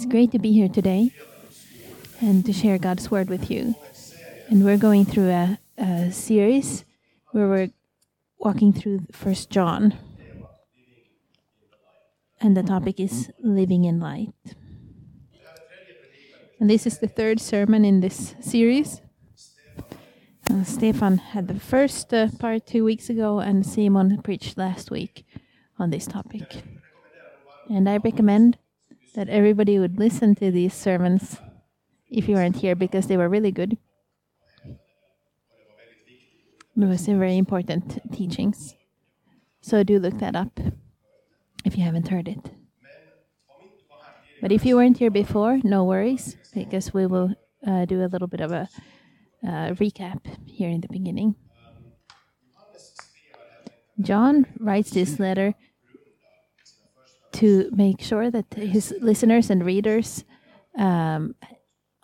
It's great to be here today and to share God's word with you. And we're going through a, a series where we're walking through First John, and the topic is living in light. And this is the third sermon in this series. Uh, Stefan had the first uh, part two weeks ago, and Simon preached last week on this topic. And I recommend that everybody would listen to these sermons if you weren't here because they were really good. It was very important teachings. So do look that up if you haven't heard it. But if you weren't here before, no worries, because we will uh, do a little bit of a uh, recap here in the beginning. John writes this letter to make sure that his listeners and readers um,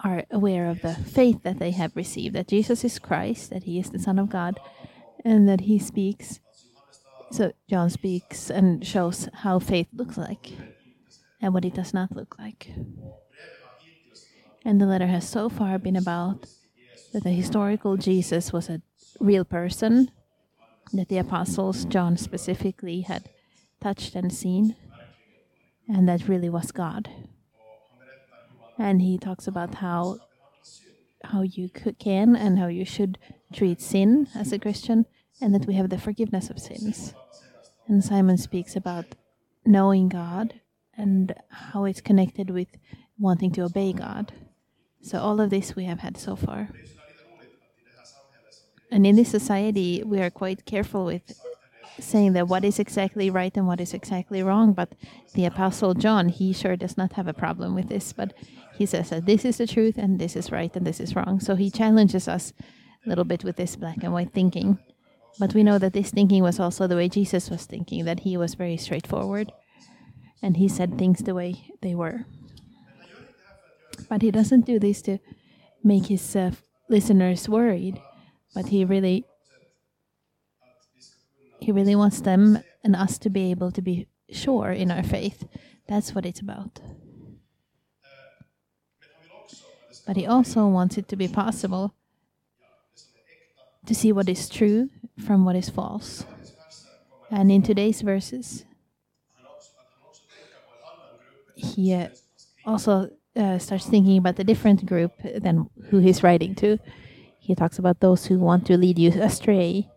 are aware of the faith that they have received that Jesus is Christ, that he is the Son of God, and that he speaks. So John speaks and shows how faith looks like and what it does not look like. And the letter has so far been about that the historical Jesus was a real person, that the apostles, John specifically, had touched and seen, and that really was God. And he talks about how how you can and how you should treat sin as a Christian, and that we have the forgiveness of sins. And Simon speaks about knowing God and how it's connected with wanting to obey God. So all of this we have had so far. And in this society, we are quite careful with saying that what is exactly right and what is exactly wrong. But the Apostle John, he sure does not have a problem with this. But he says that this is the truth and this is right and this is wrong. So he challenges us a little bit with this black and white thinking. But we know that this thinking was also the way Jesus was thinking, that he was very straightforward and he said things the way they were. But he doesn't do this to make his uh, listeners worried, but he really he really wants them and us to be able to be sure in our faith. That's what it's about. But he also wants it to be possible to see what is true from what is false. And in today's verses, he uh, also uh, starts thinking about a different group than who he's writing to. He talks about those who want to lead you astray.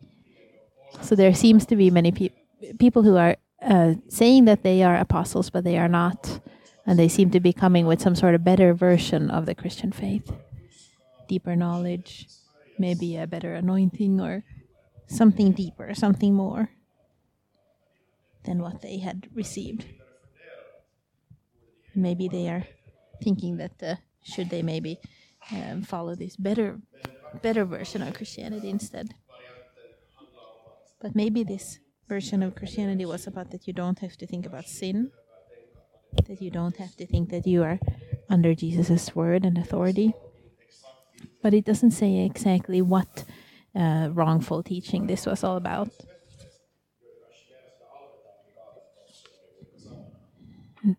So there seems to be many pe- people who are uh, saying that they are apostles, but they are not. And they seem to be coming with some sort of better version of the Christian faith deeper knowledge, maybe a better anointing, or something deeper, something more than what they had received. Maybe they are thinking that uh, should they maybe um, follow this better, better version of Christianity instead. But maybe this version of Christianity was about that you don't have to think about sin, that you don't have to think that you are under Jesus' word and authority. But it doesn't say exactly what uh, wrongful teaching this was all about.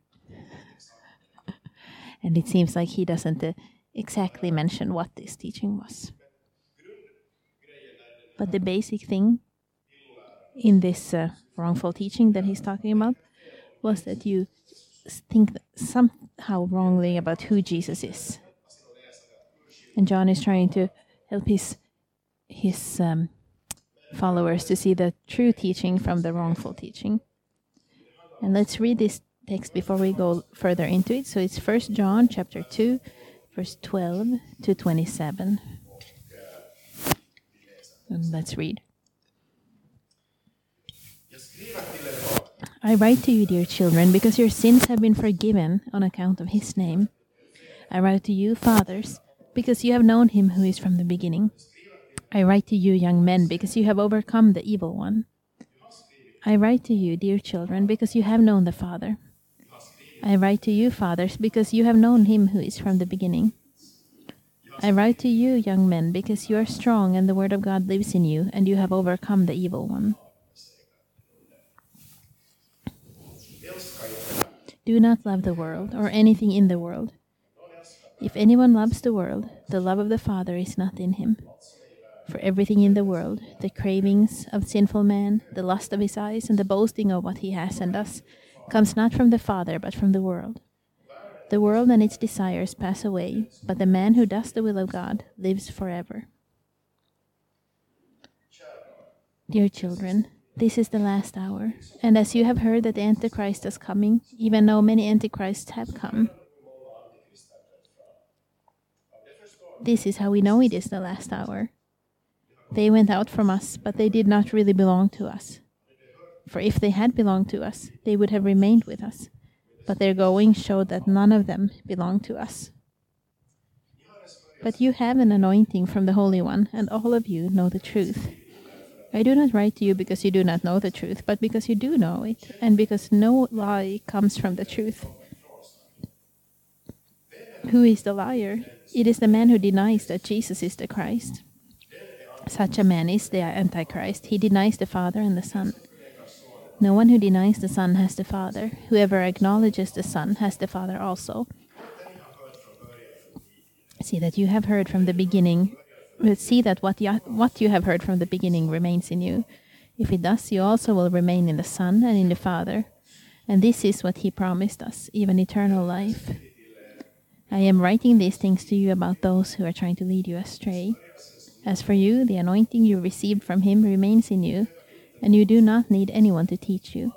and it seems like he doesn't uh, exactly mention what this teaching was. But the basic thing in this uh, wrongful teaching that he's talking about was that you think somehow wrongly about who Jesus is. And John is trying to help his his um, followers to see the true teaching from the wrongful teaching. And let's read this text before we go further into it. So it's First John chapter 2 verse 12 to 27. And let's read. I write to you, dear children, because your sins have been forgiven on account of his name. I write to you, fathers, because you have known him who is from the beginning. I write to you, young men, because you have overcome the evil one. I write to you, dear children, because you have known the Father. I write to you, fathers, because you have known him who is from the beginning. I write to you, young men, because you are strong and the word of God lives in you, and you have overcome the evil one. Do not love the world or anything in the world. If anyone loves the world, the love of the Father is not in him. For everything in the world, the cravings of sinful man, the lust of his eyes, and the boasting of what he has and does, comes not from the Father, but from the world. The world and its desires pass away, but the man who does the will of God lives forever. Dear children, this is the last hour, and as you have heard that the Antichrist is coming, even though many Antichrists have come, This is how we know it is the last hour. They went out from us, but they did not really belong to us. For if they had belonged to us, they would have remained with us. But their going showed that none of them belonged to us. But you have an anointing from the Holy One, and all of you know the truth. I do not write to you because you do not know the truth, but because you do know it, and because no lie comes from the truth. Who is the liar? It is the man who denies that Jesus is the Christ. Such a man is the Antichrist. He denies the Father and the Son. No one who denies the Son has the Father. Whoever acknowledges the Son has the Father also. See that you have heard from the beginning. See that what you, what you have heard from the beginning remains in you. If it does, you also will remain in the Son and in the Father. And this is what he promised us, even eternal life. I am writing these things to you about those who are trying to lead you astray. As for you, the anointing you received from him remains in you, and you do not need anyone to teach you.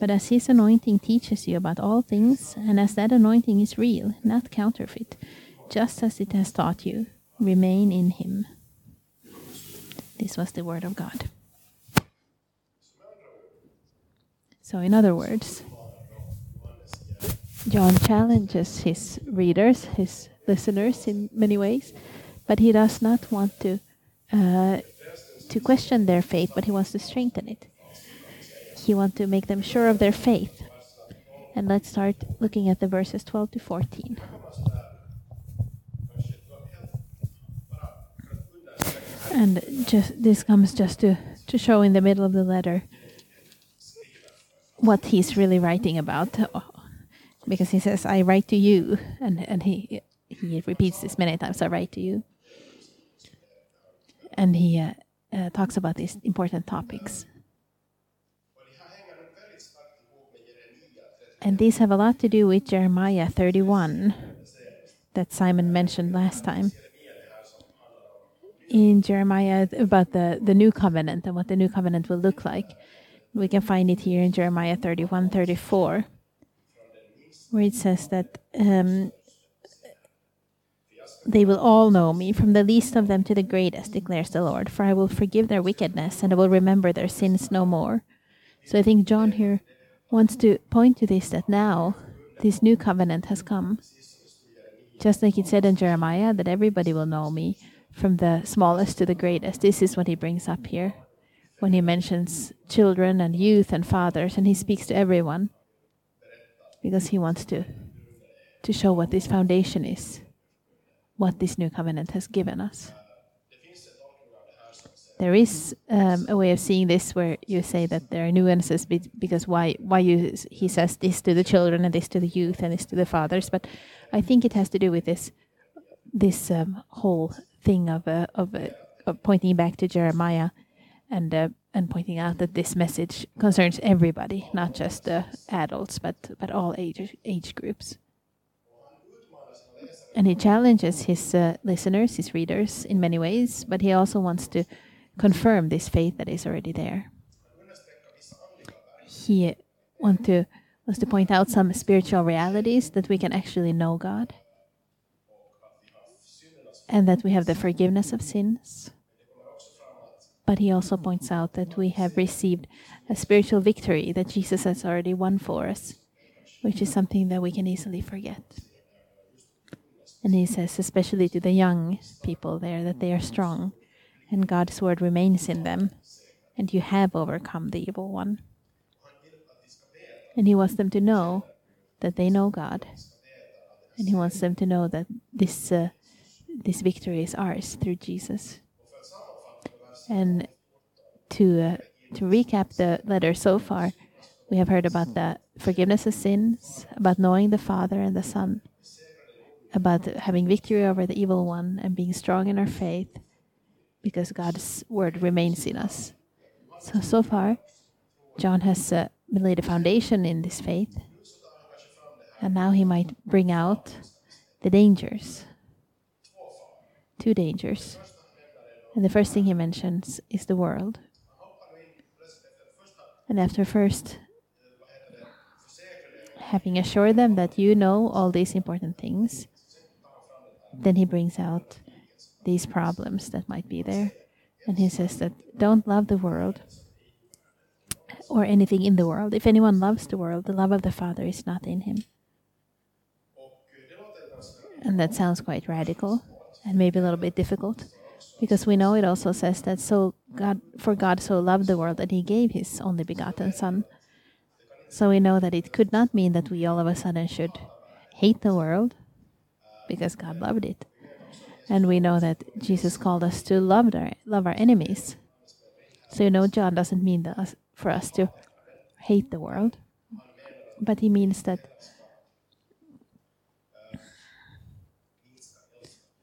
But as his anointing teaches you about all things, and as that anointing is real, not counterfeit, just as it has taught you, remain in him. This was the word of God. So, in other words, John challenges his readers, his listeners, in many ways, but he does not want to uh, to question their faith, but he wants to strengthen it. He wants to make them sure of their faith. And let's start looking at the verses 12 to 14. And just this comes just to, to show in the middle of the letter what he's really writing about because he says, "I write to you," and and he he repeats this many times. I write to you, and he uh, uh, talks about these important topics. And these have a lot to do with Jeremiah 31 that Simon mentioned last time. In Jeremiah, about the, the new covenant and what the new covenant will look like. We can find it here in Jeremiah 31 34 where it says that um, they will all know me, from the least of them to the greatest, declares the Lord. For I will forgive their wickedness, and I will remember their sins no more. So I think John here wants to point to this that now this new covenant has come. Just like it said in Jeremiah, that everybody will know me, from the smallest to the greatest. This is what he brings up here when he mentions children and youth and fathers, and he speaks to everyone because he wants to to show what this foundation is, what this new covenant has given us. There is um, a way of seeing this where you say that there are nuances because why why you, he says this to the children and this to the youth and this to the fathers, but I think it has to do with this this um, whole thing of uh, of, uh, of pointing back to Jeremiah and uh, and pointing out that this message concerns everybody, not just the adults, but but all age age groups. And he challenges his uh, listeners, his readers, in many ways, but he also wants to confirm this faith that is already there. He want to wants to point out some spiritual realities that we can actually know God, and that we have the forgiveness of sins but he also points out that we have received a spiritual victory that Jesus has already won for us, which is something that we can easily forget. And he says, especially to the young people there, that they are strong and God's word remains in them, and you have overcome the evil one. And he wants them to know that they know God, and he wants them to know that this uh, this victory is ours through Jesus. And to uh, to recap the letter so far, we have heard about the forgiveness of sins, about knowing the Father and the Son, about having victory over the evil one and being strong in our faith because God's word remains in us. So, so far, John has uh, laid a foundation in this faith, and now he might bring out the dangers. Two dangers. And the first thing he mentions is the world. And after first having assured them that you know all these important things, then he brings out these problems that might be there. And he says that don't love the world or anything in the world. If anyone loves the world, the love of the Father is not in him. And that sounds quite radical and maybe a little bit difficult because we know it also says that so God for God so loved the world that he gave his only begotten son. So we know that it could not mean that we all of a sudden should hate the world because God loved it. And we know that Jesus called us to love our, love our enemies. So you know John doesn't mean that for us to hate the world, but he means that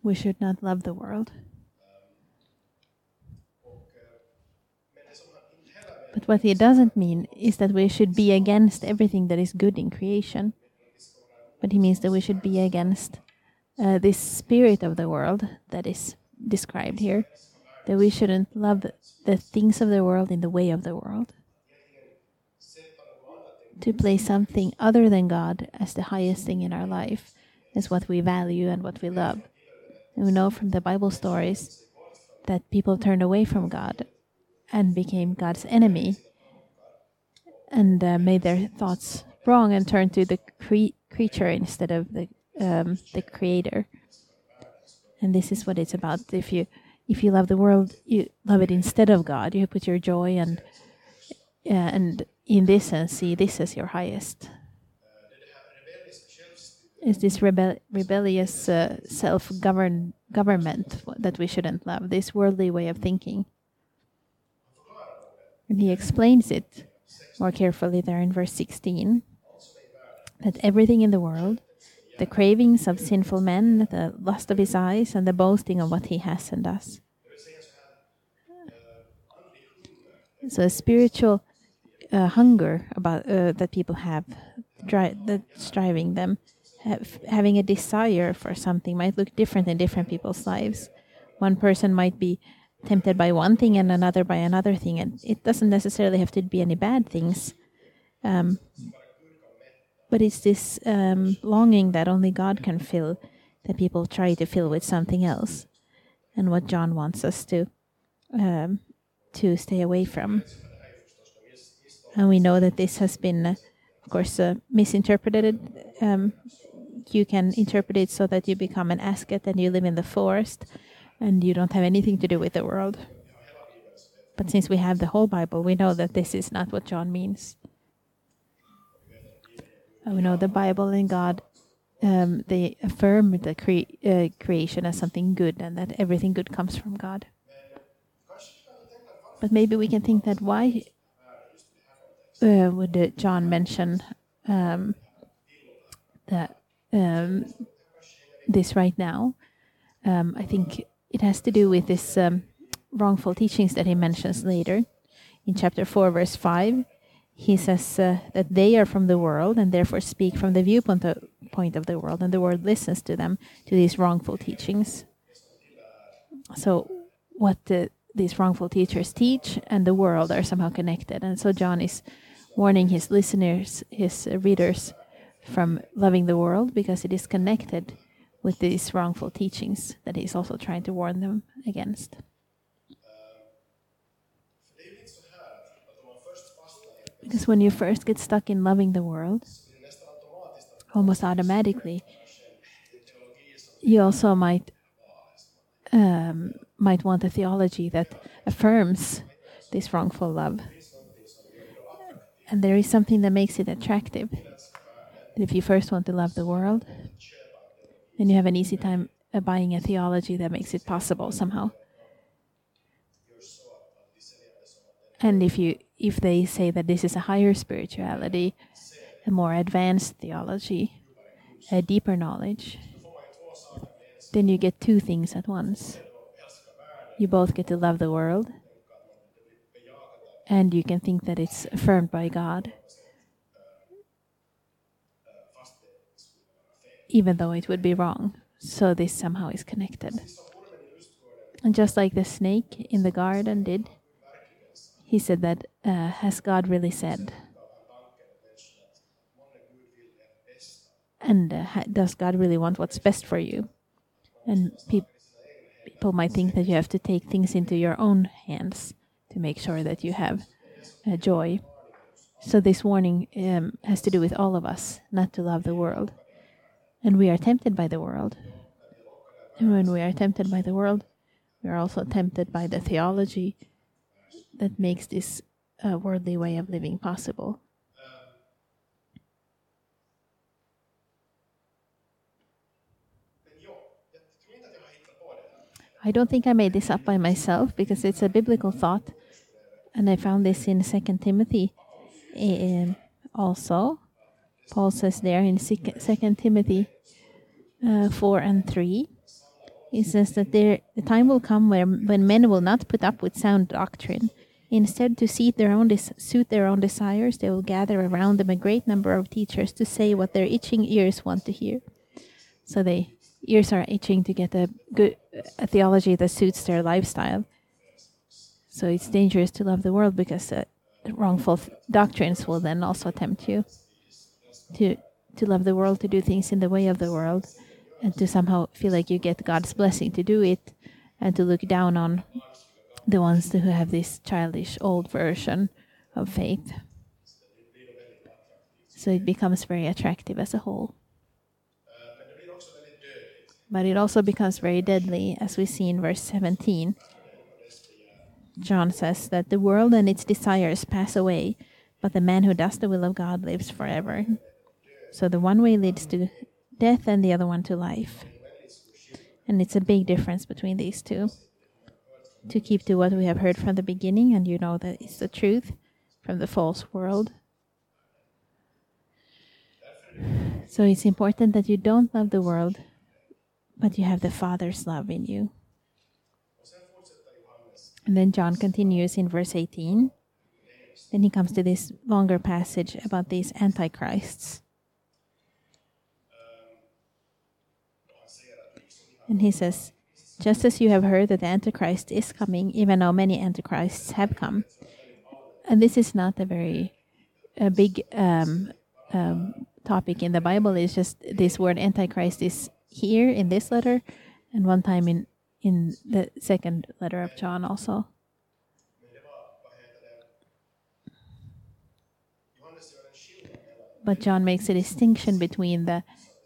we should not love the world. But what he doesn't mean is that we should be against everything that is good in creation. But he means that we should be against uh, this spirit of the world that is described here. That we shouldn't love the things of the world in the way of the world. To place something other than God as the highest thing in our life is what we value and what we love. We know from the Bible stories that people turned away from God and became God's enemy and uh, made their thoughts wrong and turned to the cre- creature instead of the um, the creator. And this is what it's about. If you if you love the world, you love it instead of God. You put your joy and uh, and in this and see this as your highest. Is this rebel- rebellious uh, self-govern government that we shouldn't love? This worldly way of thinking. And he explains it more carefully there in verse 16 that everything in the world, the cravings of sinful men, the lust of his eyes, and the boasting of what he has and does. So, a spiritual uh, hunger about uh, that people have, dri- that's driving them, have, having a desire for something might look different in different people's lives. One person might be tempted by one thing and another by another thing. And it doesn't necessarily have to be any bad things. Um, but it's this um, longing that only God can fill that people try to fill with something else. And what John wants us to um, to stay away from. And we know that this has been, of course, uh, misinterpreted. Um, you can interpret it so that you become an asket and you live in the forest and you don't have anything to do with the world. But since we have the whole Bible, we know that this is not what John means. We know the Bible and God, um, they affirm the cre- uh, creation as something good and that everything good comes from God. But maybe we can think that why uh, would John mention um, that um, this right now? Um, I think it has to do with this um, wrongful teachings that he mentions later. In chapter 4, verse 5, he says uh, that they are from the world and therefore speak from the viewpoint of, point of the world, and the world listens to them, to these wrongful teachings. So, what the, these wrongful teachers teach and the world are somehow connected. And so, John is warning his listeners, his readers, from loving the world because it is connected with these wrongful teachings that he's also trying to warn them against. Because when you first get stuck in loving the world, almost automatically, you also might um, might want a theology that affirms this wrongful love. And there is something that makes it attractive. If you first want to love the world, then you have an easy time buying a theology that makes it possible somehow. And if you if they say that this is a higher spirituality, a more advanced theology, a deeper knowledge, then you get two things at once. You both get to love the world, and you can think that it's affirmed by God, even though it would be wrong. So this somehow is connected. And just like the snake in the garden did, he said that, uh, Has God really said? And uh, does God really want what's best for you? And pe- people might think that you have to take things into your own hands to make sure that you have uh, joy. So, this warning um, has to do with all of us not to love the world. And we are tempted by the world. And when we are tempted by the world, we are also tempted by the theology that makes this uh, worldly way of living possible. I don't think I made this up by myself because it's a biblical thought, and I found this in Second Timothy. Um, also, Paul says there in Second Timothy uh, four and three, he says that there the time will come where when men will not put up with sound doctrine. Instead, to suit their own suit their own desires, they will gather around them a great number of teachers to say what their itching ears want to hear. So they ears are itching to get a good a theology that suits their lifestyle. So it's dangerous to love the world because uh, wrongful doctrines will then also tempt you to to love the world, to do things in the way of the world, and to somehow feel like you get God's blessing to do it, and to look down on the ones who have this childish old version of faith. So it becomes very attractive as a whole but it also becomes very deadly, as we see in verse 17. John says that the world and its desires pass away, but the man who does the will of God lives forever. So the one way leads to death and the other one to life. And it's a big difference between these two. To keep to what we have heard from the beginning, and you know that it's the truth from the false world. So it's important that you don't love the world but you have the Father's love in you. And then John continues in verse 18. Then he comes to this longer passage about these antichrists. And he says, Just as you have heard that the Antichrist is coming, even though many Antichrists have come. And this is not a very a big um, um, topic in the Bible. It's just this word Antichrist is here in this letter and one time in in the second letter of John also. But John makes a distinction between the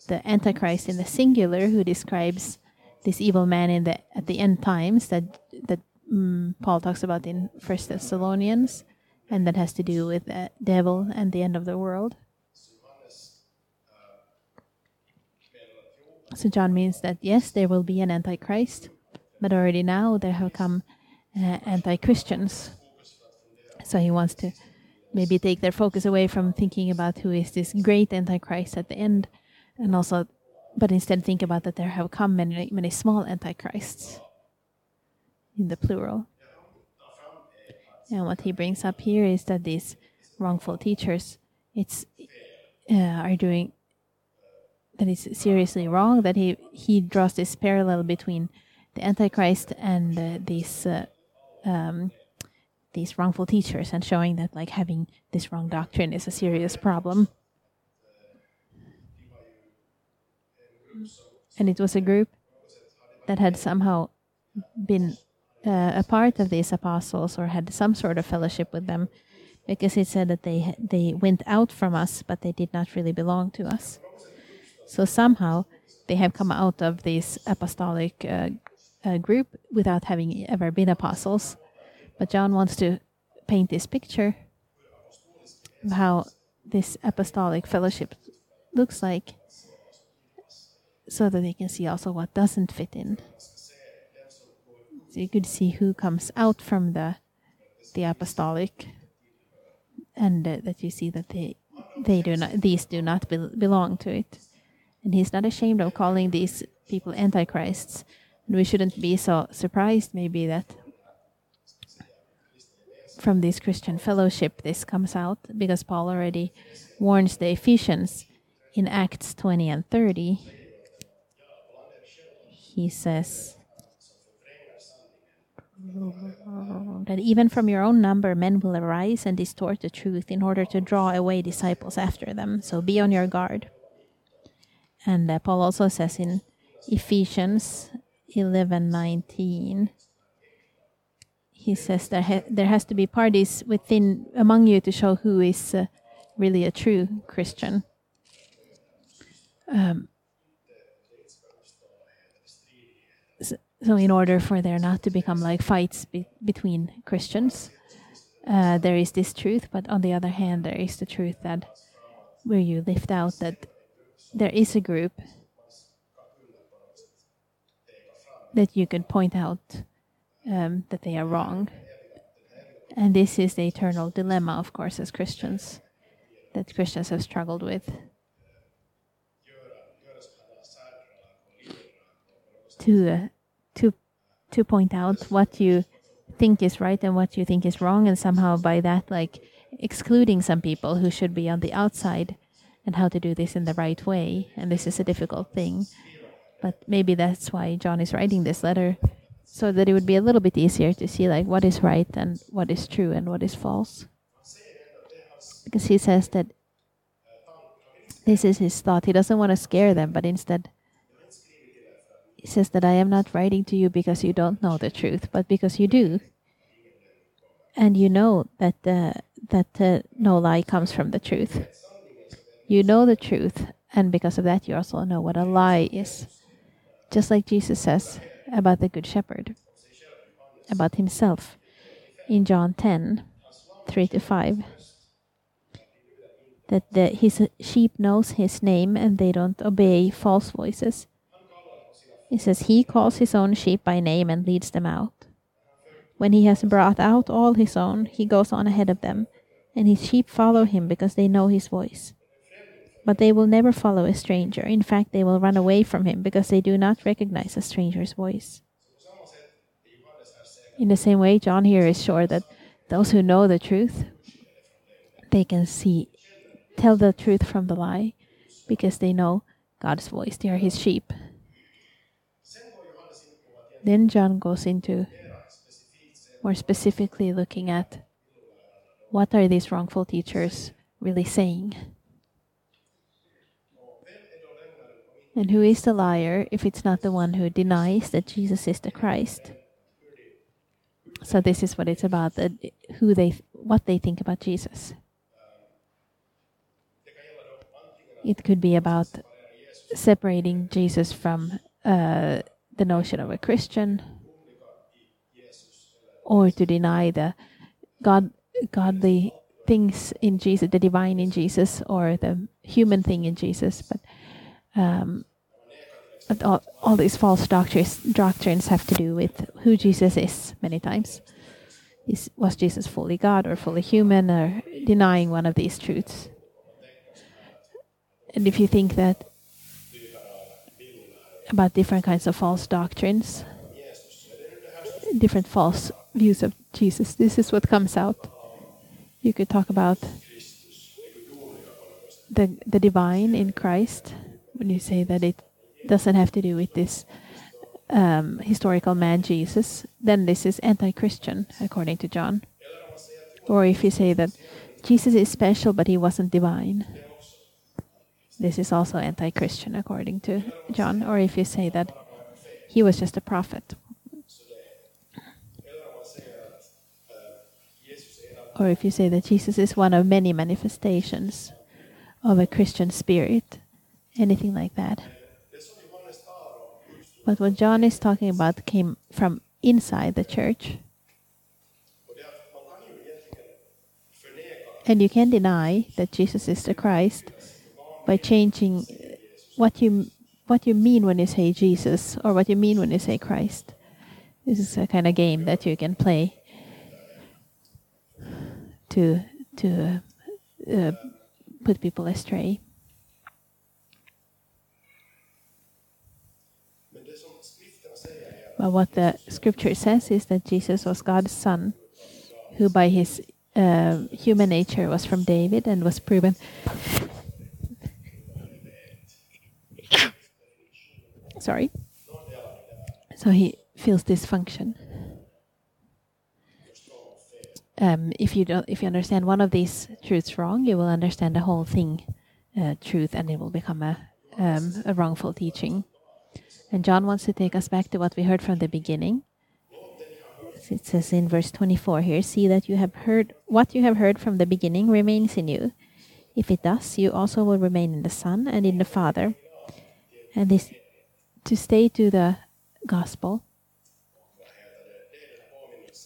the Antichrist in the singular, who describes this evil man in the at the end times that that um, Paul talks about in First Thessalonians, and that has to do with the devil and the end of the world. So John means that yes, there will be an antichrist, but already now there have come uh, anti-Christians. So he wants to maybe take their focus away from thinking about who is this great antichrist at the end, and also, but instead think about that there have come many many small antichrists in the plural. And what he brings up here is that these wrongful teachers, it's uh, are doing that is seriously wrong. That he he draws this parallel between the Antichrist and uh, these uh, um, these wrongful teachers, and showing that like having this wrong doctrine is a serious problem. And it was a group that had somehow been uh, a part of these apostles or had some sort of fellowship with them because it said that they they went out from us but they did not really belong to us so somehow they have come out of this apostolic uh, uh, group without having ever been apostles. But John wants to paint this picture of how this apostolic fellowship looks like so that they can see also what doesn't fit in. So you could see who comes out from the the apostolic and uh, that you see that they they do not these do not be, belong to it and he's not ashamed of calling these people antichrists and we shouldn't be so surprised maybe that from this christian fellowship this comes out because paul already warns the ephesians in acts 20 and 30 he says that even from your own number men will arise and distort the truth in order to draw away disciples after them. So be on your guard. And uh, Paul also says in Ephesians 11:19 he says there ha- there has to be parties within among you to show who is uh, really a true Christian. Um, so in order for there not to become like fights be- between Christians, uh, there is this truth, but on the other hand, there is the truth that where you lift out that there is a group that you can point out um, that they are wrong. And this is the eternal dilemma, of course, as Christians, that Christians have struggled with. To uh, to to point out what you think is right and what you think is wrong and somehow by that like excluding some people who should be on the outside and how to do this in the right way and this is a difficult thing. But maybe that's why John is writing this letter so that it would be a little bit easier to see like what is right and what is true and what is false. Because he says that this is his thought. He doesn't want to scare them but instead says that I am not writing to you because you don't know the truth, but because you do. And you know that uh, that uh, no lie comes from the truth. You know the truth, and because of that, you also know what a lie is. Just like Jesus says about the Good Shepherd, about himself in John 10 3 to 5 that the, his sheep knows his name and they don't obey false voices he says, He calls his own sheep by name and leads them out. When he has brought out all his own, he goes on ahead of them, and his sheep follow him because they know his voice. But they will never follow a stranger. In fact, they will run away from him because they do not recognize a stranger's voice. In the same way, John here is sure that those who know the truth, they can see, tell the truth from the lie because they know God's voice. They are his sheep. Then John goes into more specifically looking at what are these wrongful teachers really saying? And who is the liar if it's not the one who denies that Jesus is the Christ? So this is what it's about: that who they, what they think about Jesus. It could be about separating Jesus from uh, the notion of a Christian or to deny the God godly things in Jesus, the divine in Jesus, or the human thing in Jesus. But, um, all, all these false doctrines, doctrines have to do with who Jesus is many times. Is, was Jesus fully God or fully human, or denying one of these truths? And if you think that about different kinds of false doctrines, different false views of Jesus. This is what comes out. You could talk about the the divine in Christ when you say that it doesn't have to do with this um, historical man Jesus. Then this is anti-Christian according to John. Or if you say that Jesus is special but he wasn't divine this is also anti Christian, according to John. Or if you say that he was just a prophet. Or if you say that Jesus is one of many manifestations of a Christian spirit, anything like that. But what John is talking about came from inside the church. And you can deny that Jesus is the Christ by changing what you what you mean when you say Jesus or what you mean when you say Christ. This is a kind of game that you can play to to uh, put people astray. But what the scripture says is that Jesus was God's son, who by his uh, human nature was from David and was proven. Sorry. So he feels dysfunction. Um, if you don't, if you understand one of these truths wrong, you will understand the whole thing uh, truth, and it will become a um, a wrongful teaching. And John wants to take us back to what we heard from the beginning. It says in verse 24 here, see that you have heard what you have heard from the beginning remains in you. If it does, you also will remain in the Son and in the Father. And this to stay to the gospel.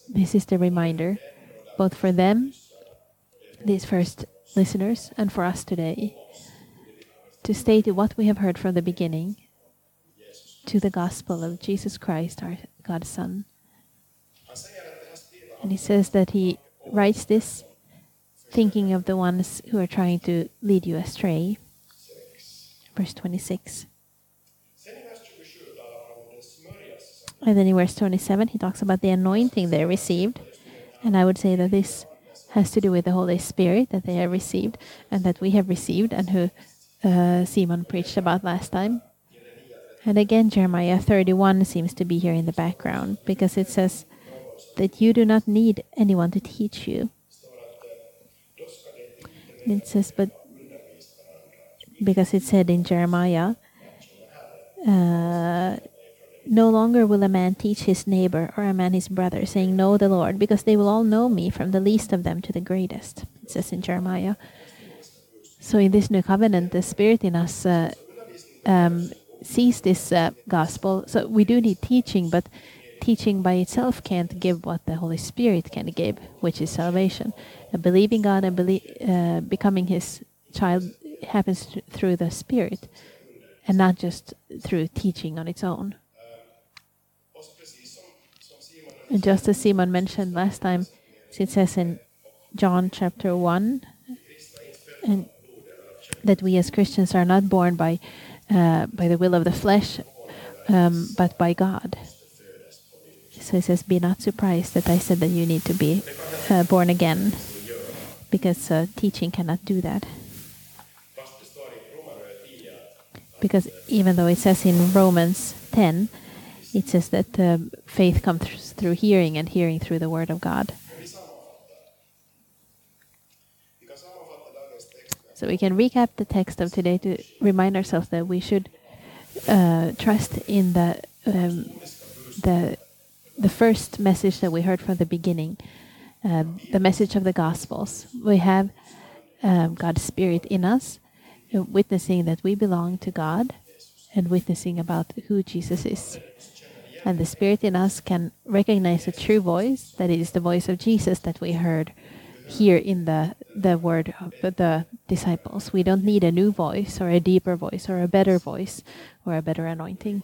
This is the reminder, both for them, these first listeners, and for us today, to stay to what we have heard from the beginning, to the gospel of Jesus Christ, our God's Son. And he says that he writes this thinking of the ones who are trying to lead you astray. Verse 26. And then in verse 27, he talks about the anointing they received. And I would say that this has to do with the Holy Spirit that they have received and that we have received, and who uh, Simon preached about last time. And again, Jeremiah 31 seems to be here in the background because it says that you do not need anyone to teach you. it says, but because it said in Jeremiah, uh, no longer will a man teach his neighbor or a man his brother, saying, Know the Lord, because they will all know me from the least of them to the greatest. It says in Jeremiah. So in this new covenant, the Spirit in us uh, um, sees this uh, gospel. So we do need teaching, but teaching by itself can't give what the Holy Spirit can give, which is salvation. And believing God and belie- uh, becoming His child happens th- through the Spirit, and not just through teaching on its own. And just as Simon mentioned last time, it says in John chapter 1 and that we as Christians are not born by uh, by the will of the flesh, um, but by God. So he says, Be not surprised that I said that you need to be uh, born again, because uh, teaching cannot do that. Because even though it says in Romans 10, it says that uh, faith comes through hearing and hearing through the Word of God. So we can recap the text of today to remind ourselves that we should uh, trust in the um, the the first message that we heard from the beginning, um, the message of the Gospels. We have um, God's Spirit in us, uh, witnessing that we belong to God, and witnessing about who Jesus is. And the Spirit in us can recognize the true voice, that it is the voice of Jesus that we heard here in the the word of the disciples. We don't need a new voice or a deeper voice or a better voice or a better anointing.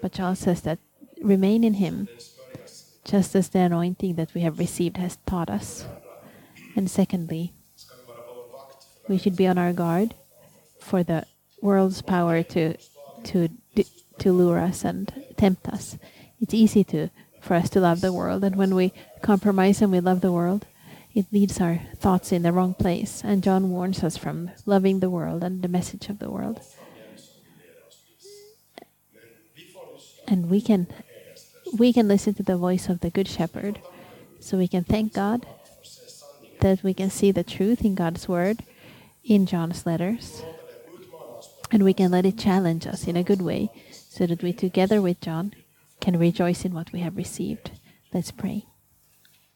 But John says that remain in him, just as the anointing that we have received has taught us. And secondly, we should be on our guard for the world's power to to to lure us and tempt us. It's easy to for us to love the world, and when we compromise and we love the world, it leads our thoughts in the wrong place. And John warns us from loving the world and the message of the world. And we can we can listen to the voice of the good shepherd so we can thank God that we can see the truth in God's word in John's letters and we can let it challenge us in a good way so that we together with John can rejoice in what we have received. Let's pray.